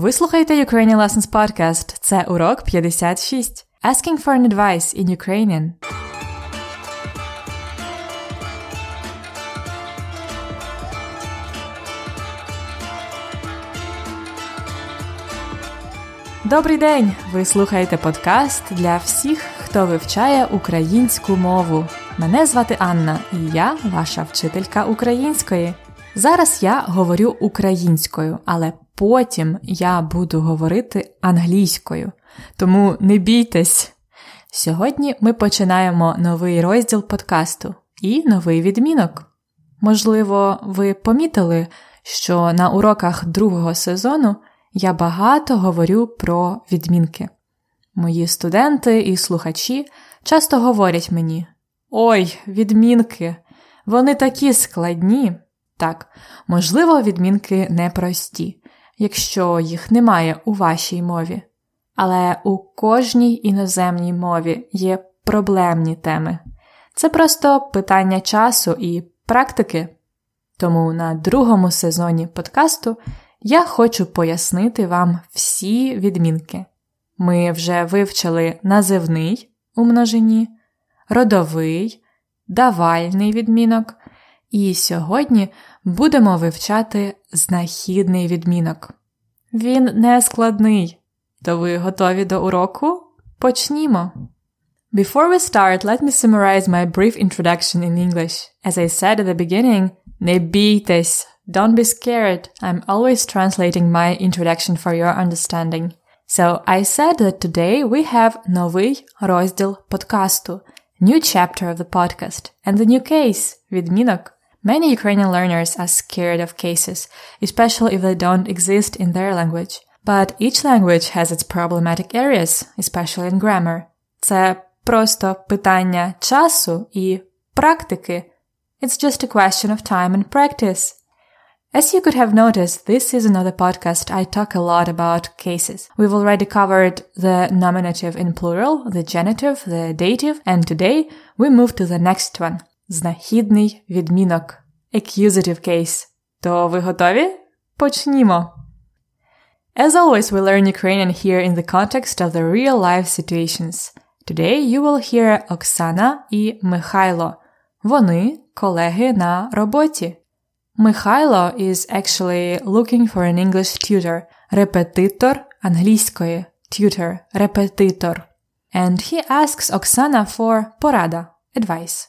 Ви слухаєте Ukrainian Lessons Podcast. Це урок 56. Asking for an advice in Ukrainian. Добрий день! Ви слухаєте подкаст для всіх, хто вивчає українську мову. Мене звати Анна, і я ваша вчителька української. Зараз я говорю українською, але потім я буду говорити англійською. Тому не бійтесь. Сьогодні ми починаємо новий розділ подкасту і новий відмінок. Можливо, ви помітили, що на уроках другого сезону я багато говорю про відмінки. Мої студенти і слухачі часто говорять мені: Ой, відмінки, вони такі складні. Так, можливо, відмінки непрості, якщо їх немає у вашій мові. Але у кожній іноземній мові є проблемні теми. Це просто питання часу і практики. Тому на другому сезоні подкасту я хочу пояснити вам всі відмінки. Ми вже вивчили називний у множині, родовий, давальний відмінок, і сьогодні будемо вивчати знахідний відмінок. Він не складний. То ви готові до уроку? Почнімо! Before we start, let me summarize my brief introduction in English. As I said at the beginning, не бійтесь, don't be scared. I'm always translating my introduction for your understanding. So I said that today we have новий розділ подкасту, new chapter of the podcast, and the new case, відмінок. Many Ukrainian learners are scared of cases, especially if they don't exist in their language. But each language has its problematic areas, especially in grammar. Це просто питання часу і практики. It's just a question of time and practice. As you could have noticed, this is another podcast I talk a lot about cases. We've already covered the nominative in plural, the genitive, the dative, and today we move to the next one. Знахідний відмінок. Accusative case. То ви готові? Почнімо. As always, we learn Ukrainian here in the context of the real life situations. Today you will hear Оксана і Михайло. Вони колеги на роботі. Михайло is actually looking for an English tutor. Репетитор англійської. Tutor. Репетитор. And he asks Oksana for порада. Advice.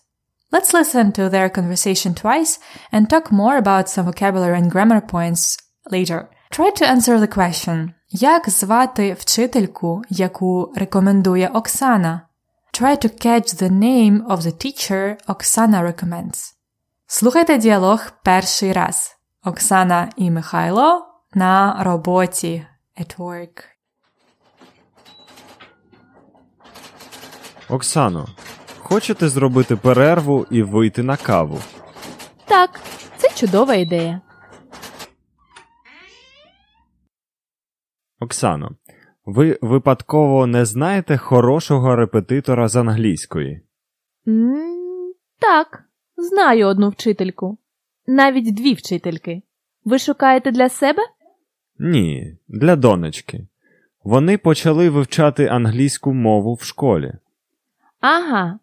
Let's listen to their conversation twice and talk more about some vocabulary and grammar points later. Try to answer the question. Як звати вчительку, яку рекомендує Оксана? Try to catch the name of the teacher Оксана recommends. Слухайте діалог перший раз. Оксана і Михайло на роботі at work. Оксано, хочете зробити перерву і вийти на каву? Так, це чудова ідея. Оксано, ви випадково не знаєте хорошого репетитора з англійської? м так, знаю одну вчительку. Навіть дві вчительки. Ви шукаєте для себе? Ні, для донечки. Вони почали вивчати англійську мову в школі. Ага.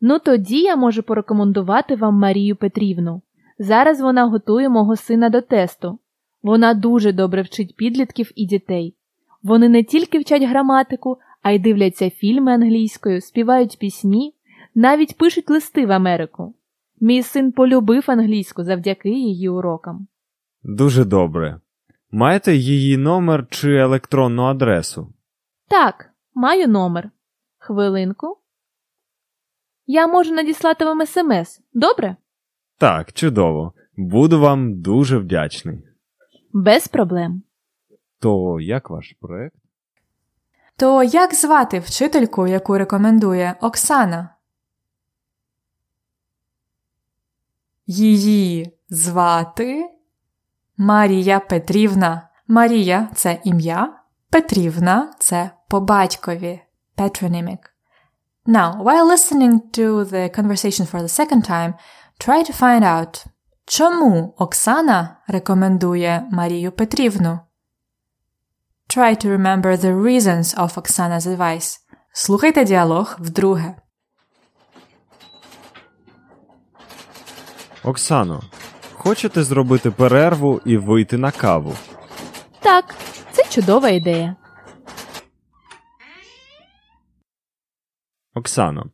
Ну тоді я можу порекомендувати вам Марію Петрівну. Зараз вона готує мого сина до тесту. Вона дуже добре вчить підлітків і дітей. Вони не тільки вчать граматику, а й дивляться фільми англійською, співають пісні, навіть пишуть листи в Америку. Мій син полюбив англійську завдяки її урокам. Дуже добре. Маєте її номер чи електронну адресу? Так, маю номер. Хвилинку. Я можу надіслати вам смс. Добре? Так, чудово. Буду вам дуже вдячний. Без проблем. То як ваш проект? То як звати вчительку, яку рекомендує Оксана? Її звати Марія Петрівна. Марія це ім'я, Петрівна це по батькові. Patronymic. Now, while listening to the conversation for the second time, try to find out, чому Оксана рекомендує Марію Петрівну? Try to remember the reasons of Oksana's advice. Слухайте діалог вдруге. Оксано, хочете зробити перерву і вийти на каву? Так, це чудова ідея. Оксано,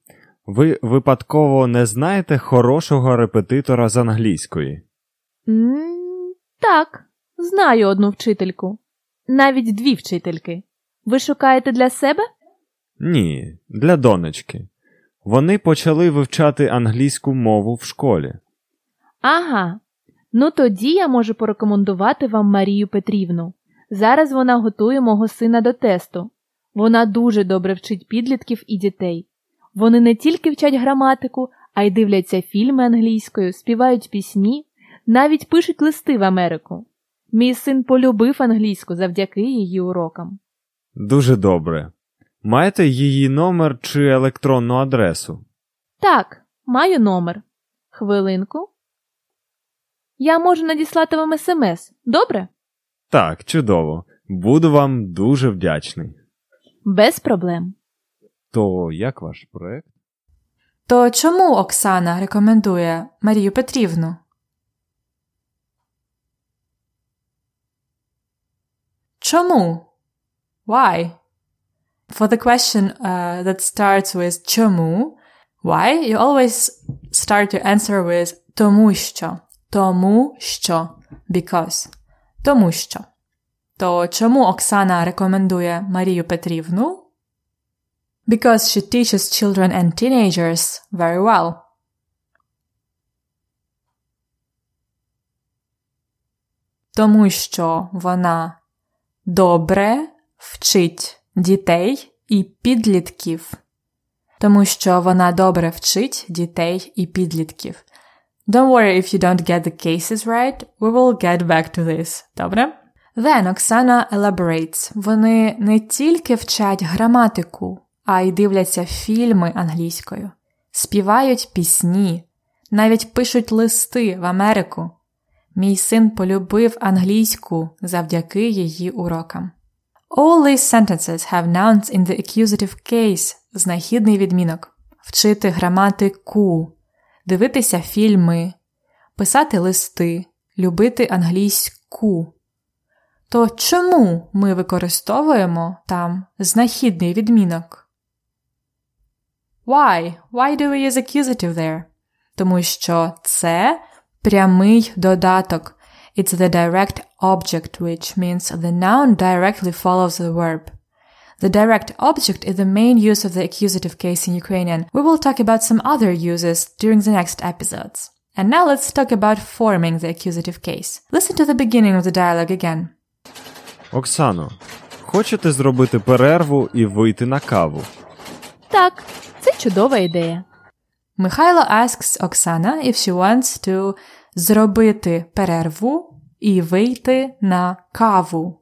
ви випадково не знаєте хорошого репетитора з англійської? м так, знаю одну вчительку. Навіть дві вчительки. Ви шукаєте для себе? Ні, для донечки. Вони почали вивчати англійську мову в школі. Ага. Ну тоді я можу порекомендувати вам Марію Петрівну. Зараз вона готує мого сина до тесту. Вона дуже добре вчить підлітків і дітей. Вони не тільки вчать граматику, а й дивляться фільми англійською, співають пісні, навіть пишуть листи в Америку. Мій син полюбив англійську завдяки її урокам. Дуже добре. Маєте її номер чи електронну адресу? Так, маю номер. Хвилинку. Я можу надіслати вам смс. Добре? Так, чудово. Буду вам дуже вдячний. Без проблем. То як ваш проект? То чому Оксана рекомендує Марію Петрівну? Чому? Why? For the question uh, that starts with чому, why, you always start your answer with тому що. Тому що. Because. Тому що. То чому Оксана рекомендує Марію Петрівну? Because she teaches children and teenagers very well. Тому що вона добре вчить дітей і підлітків. Тому що вона добре вчить дітей і підлітків. Don't worry if you don't get the cases right, we will get back to this. Добре? Then Оксана elaborates. Вони не тільки вчать граматику, а й дивляться фільми англійською, співають пісні, навіть пишуть листи в Америку. Мій син полюбив англійську завдяки її урокам. All these sentences have nouns in the accusative case знахідний відмінок вчити граматику, дивитися фільми, писати листи, любити англійську. То чому ми використовуємо там знахідний відмінок? Why? Why do we use accusative there? Тому що це прямий додаток. It's the direct object, which means the noun directly follows the verb. The direct object is the main use of the accusative case in Ukrainian. We will talk about some other uses during the next episodes. And now let's talk about forming the accusative case. Listen to the beginning of the dialogue again. Оксано, хочете зробити перерву і вийти на каву? Так, це чудова ідея. Михайло asks Оксана if she wants to зробити перерву і вийти на каву.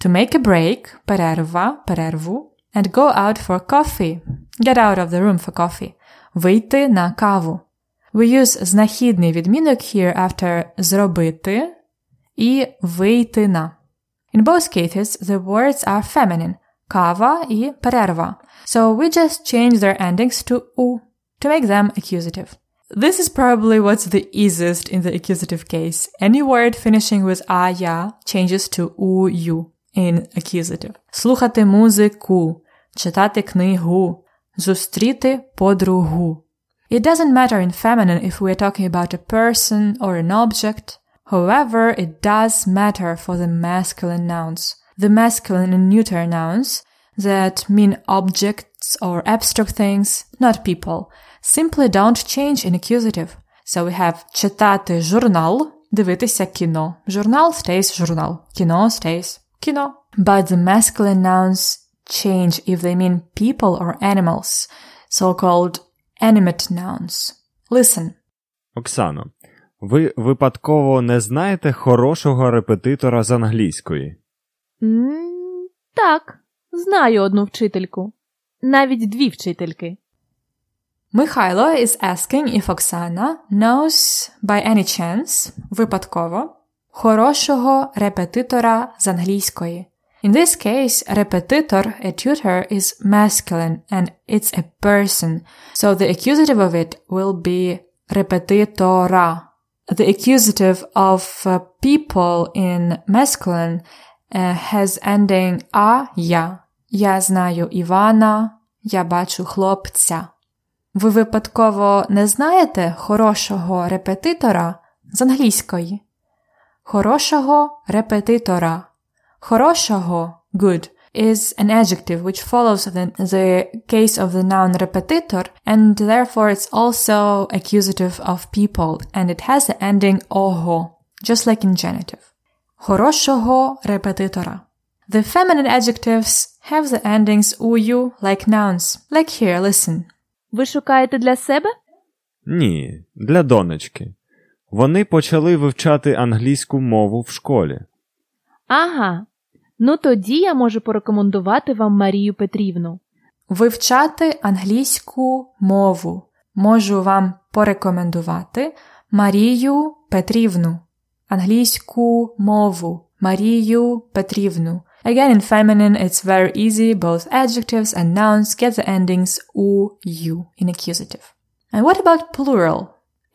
To make a break – перерва, перерву, and go out for coffee – get out of the room for coffee – вийти на каву. We use знахідний відмінок here after зробити і вийти на. In both cases, the words are feminine – кава і перерва. So we just change their endings to u to make them accusative. This is probably what's the easiest in the accusative case. Any word finishing with a, ya changes to u, you in accusative. Слухати музику, читати книгу, зустріти подругу. It doesn't matter in feminine if we're talking about a person or an object. However, it does matter for the masculine nouns. The masculine and neuter nouns that mean objects or abstract things, not people, simply don't change in accusative. So we have читати журнал, дивитися кіно. Журнал stays журнал. Кіно stays кіно. But the masculine nouns change if they mean people or animals, so-called animate nouns. Listen. Оксано, ви випадково не знаєте хорошого репетитора з англійської? м так, знаю одну вчительку. Навіть дві вчительки. Михайло is asking if Оксана knows by any chance, випадково, хорошого репетитора з англійської. In this case, repetitor, a tutor, is masculine and it's a person, so the accusative of it will be repetitora. The accusative of uh, people in masculine uh, has ending a я. Я знаю Івана, я бачу хлопця. Ви випадково не знаєте хорошого репетитора з англійської? Хорошого репетитора. Хорошого good is an adjective which follows the, the case of the noun repetitor and therefore it's also accusative of people and it has the ending ого, just like in genitive. Хорошого репетитора. The feminine adjectives have the endings ую like nouns. Like here, listen. Ви шукаєте для себе? Ні, для донечки. Вони почали вивчати англійську мову в школі. Ага. Ну тоді я можу порекомендувати вам Марію Петрівну. Вивчати англійську мову. Можу вам порекомендувати Марію Петрівну. Англійську мову. Марію Петрівну. Again, in feminine, it's very easy. Both adjectives and nouns get the endings u, u in accusative. And what about plural?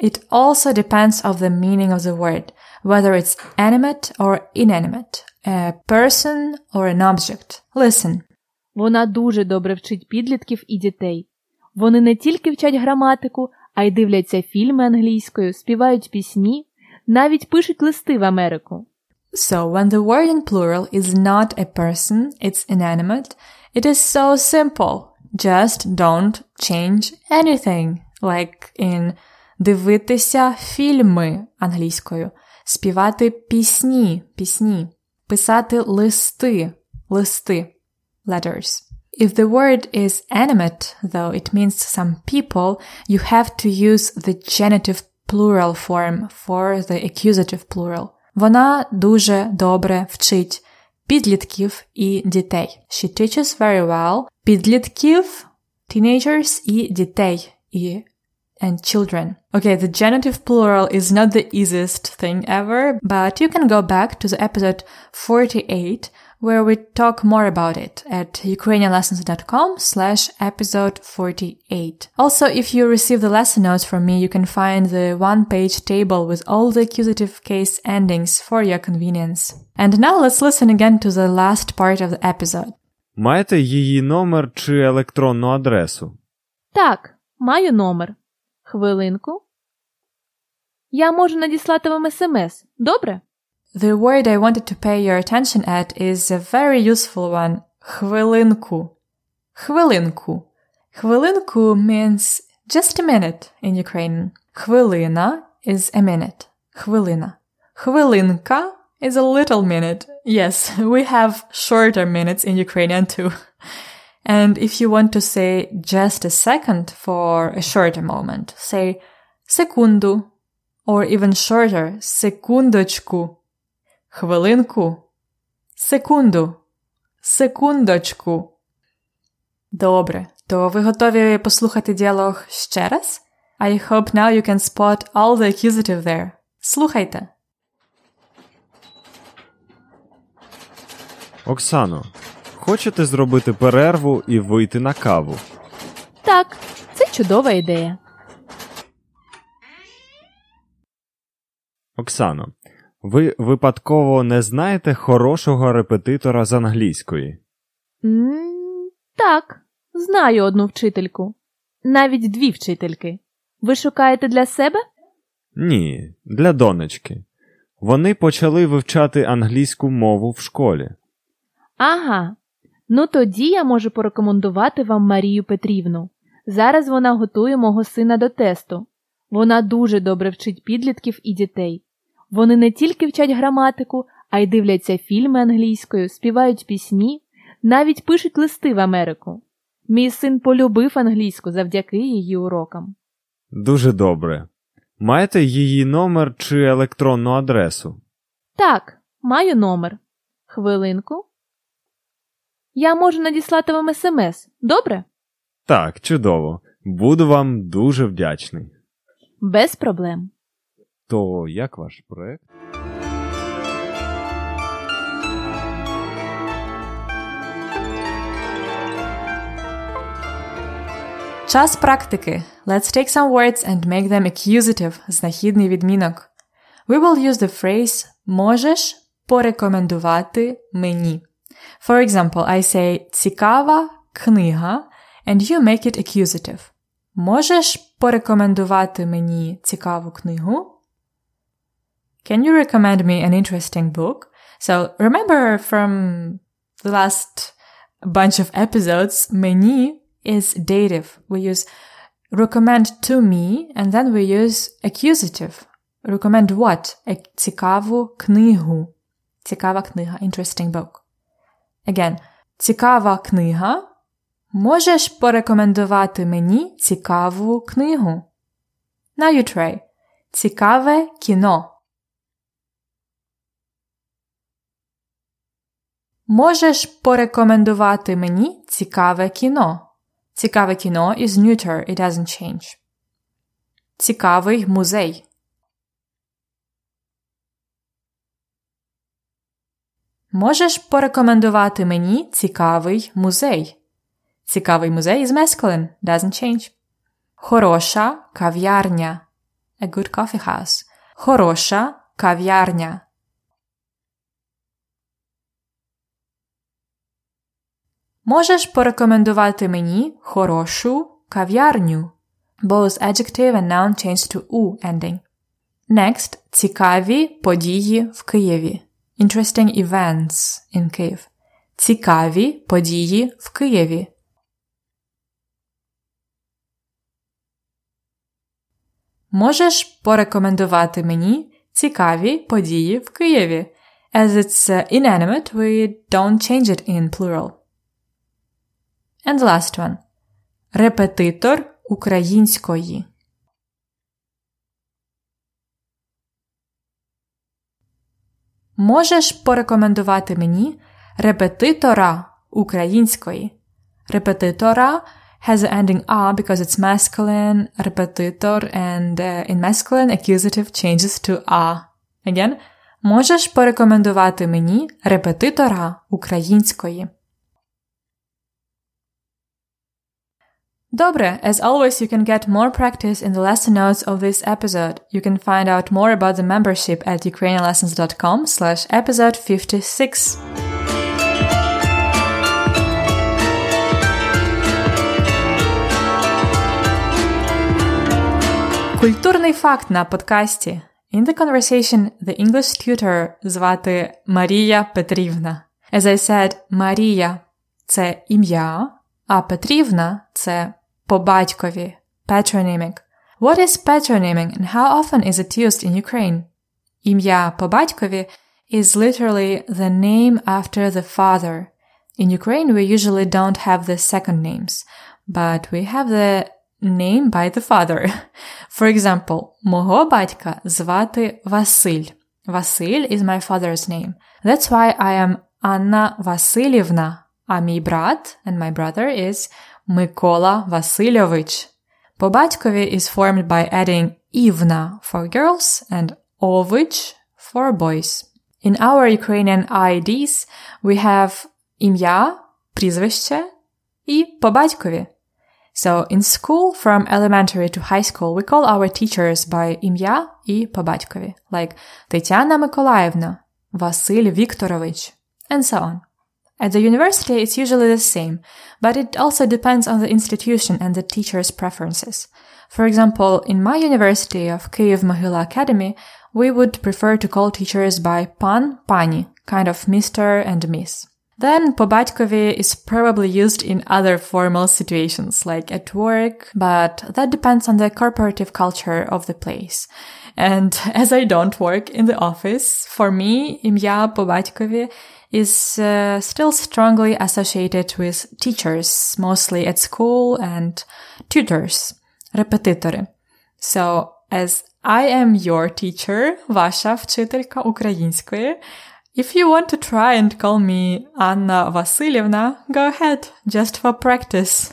It also depends of the meaning of the word, whether it's animate or inanimate, a person or an object. Listen. Вона дуже добре вчить підлітків і дітей. Вони не тільки вчать граматику, а й дивляться фільми англійською, співають пісні, навіть пишуть листи в Америку. So when the word in plural is not a person, it's inanimate, it is so simple. Just don't change anything. Like in дивитися фільми англійською, співати пісні, пісні, писати листи, листи, letters. If the word is animate, though it means some people, you have to use the genitive plural form for the accusative plural. Вона дуже добре вчить підлітків і дітей. She teaches very well підлітків, teenagers і дітей і and children. Okay, the genitive plural is not the easiest thing ever, but you can go back to the episode 48 where we talk more about it at ukrainianlessons.com slash episode 48. Also, if you receive the lesson notes from me, you can find the one-page table with all the accusative case endings for your convenience. And now let's listen again to the last part of the episode. Маєте її номер чи електронну адресу? Так, маю номер. Хвилинку. Я можу надіслати вам смс. Добре? The word I wanted to pay your attention at is a very useful one. Хвилинку. Хвилинку. Хвилинку means just a minute in Ukrainian. Хвилина is a minute. Хвилина. Хвилинка is a little minute. Yes, we have shorter minutes in Ukrainian too. And if you want to say just a second for a shorter moment, say секунду, or even shorter, секундочку. Хвилинку. Секунду. Секундочку. Добре. То ви готові послухати діалог ще раз? I hope now you can spot all the accusative there. Слухайте. Оксано, хочете зробити перерву і вийти на каву? Так, це чудова ідея. Оксано, ви випадково не знаєте хорошого репетитора з англійської? м так, знаю одну вчительку. Навіть дві вчительки. Ви шукаєте для себе? Ні, для донечки. Вони почали вивчати англійську мову в школі. Ага. Ну тоді я можу порекомендувати вам Марію Петрівну. Зараз вона готує мого сина до тесту. Вона дуже добре вчить підлітків і дітей. Вони не тільки вчать граматику, а й дивляться фільми англійською, співають пісні, навіть пишуть листи в Америку. Мій син полюбив англійську завдяки її урокам. Дуже добре. Маєте її номер чи електронну адресу? Так, маю номер. Хвилинку. Я можу надіслати вам смс, добре? Так, чудово. Буду вам дуже вдячний. Без проблем. То як ваш проект? Час практики. Let's take some words and make them accusative – знахідний відмінок. We will use the phrase можеш порекомендувати мені. For example, I say цікава книга and you make it accusative. Можеш порекомендувати мені цікаву книгу? Can you recommend me an interesting book? So remember from the last bunch of episodes, мені is dative. We use recommend to me and then we use accusative. Recommend what? Цікаву книгу. Цікава книга. Interesting book. Again, цікава книга. Можеш порекомендувати мені цікаву книгу? Now you try. Цікаве кіно. Можеш порекомендувати мені цікаве кіно? Цікаве кіно is neuter, it doesn't change. Цікавий музей. Можеш порекомендувати мені цікавий музей? Цікавий музей is masculine, doesn't change. Хороша кав'ярня. A good coffee house. Хороша кав'ярня. Можеш порекомендувати мені хорошу кав'ярню? Both adjective and noun changed to u ending. Next цікаві події в Києві. Interesting events in Kyiv. Цікаві події в Києві. Можеш порекомендувати мені цікаві події в Києві? As it's inanimate, we don't change it in plural. And the last one. Репетитор української. Можеш порекомендувати мені репетитора української. Репетитора has the ending a because it's masculine, repetitor, and uh, in masculine accusative changes to a. Again, можеш порекомендувати мені репетитора української. Dobre, as always, you can get more practice in the lesson notes of this episode. You can find out more about the membership at ukrainianlessons.com slash episode 56. Культурний факт на подкасті. In the conversation, the English tutor звати Марія Петрівна. As I said, Марія – це ім'я, а Петрівна – це по батькові, patronymic. What is patronyming and how often is it used in Ukraine? Ім'я по батькові is literally the name after the father. In Ukraine, we usually don't have the second names, but we have the name by the father. For example, мого батька звати Василь. Василь is my father's name. That's why I am Anna Васильівна, а мій брат and my brother is Микола Васильович. По батькові is formed by adding Ivna for girls and Ovich for boys. In our Ukrainian IDs we have ім'я, прізвище і по батькові. So in school from elementary to high school we call our teachers by ім'я і по батькові, like Тетяна Миколаївна, Василь Вікторович, and so on. At the university, it's usually the same, but it also depends on the institution and the teacher's preferences. For example, in my university of Kyiv Mohila Academy, we would prefer to call teachers by pan, pani, kind of Mr. and Miss. Then pobatkovi is probably used in other formal situations, like at work, but that depends on the corporative culture of the place. And as I don't work in the office, for me, imya pobatkovi is uh, still strongly associated with teachers, mostly at school, and tutors, repetitori. So, as I am your teacher, ваша вчителька української, if you want to try and call me Anna Vasilyevna, go ahead, just for practice.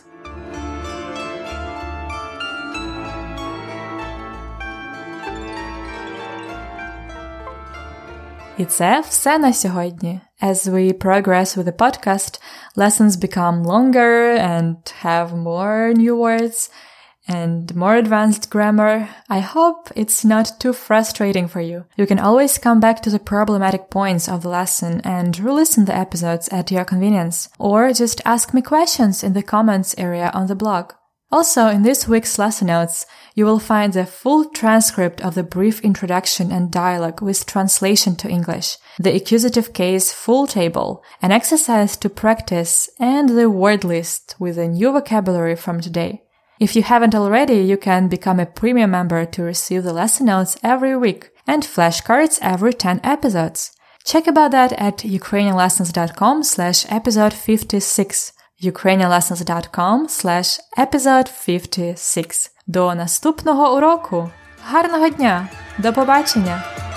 І це все на сьогодні. As we progress with the podcast, lessons become longer and have more new words and more advanced grammar. I hope it's not too frustrating for you. You can always come back to the problematic points of the lesson and re-listen the episodes at your convenience, or just ask me questions in the comments area on the blog. Also, in this week's lesson notes, you will find the full transcript of the brief introduction and dialogue with translation to English, the accusative case full table, an exercise to practice, and the word list with a new vocabulary from today. If you haven't already, you can become a premium member to receive the lesson notes every week and flashcards every 10 episodes. Check about that at ukrainianlessons.com slash episode 56 ukrainianlessons.com slash episode 56. До наступного уроку! Гарного дня! До побачення!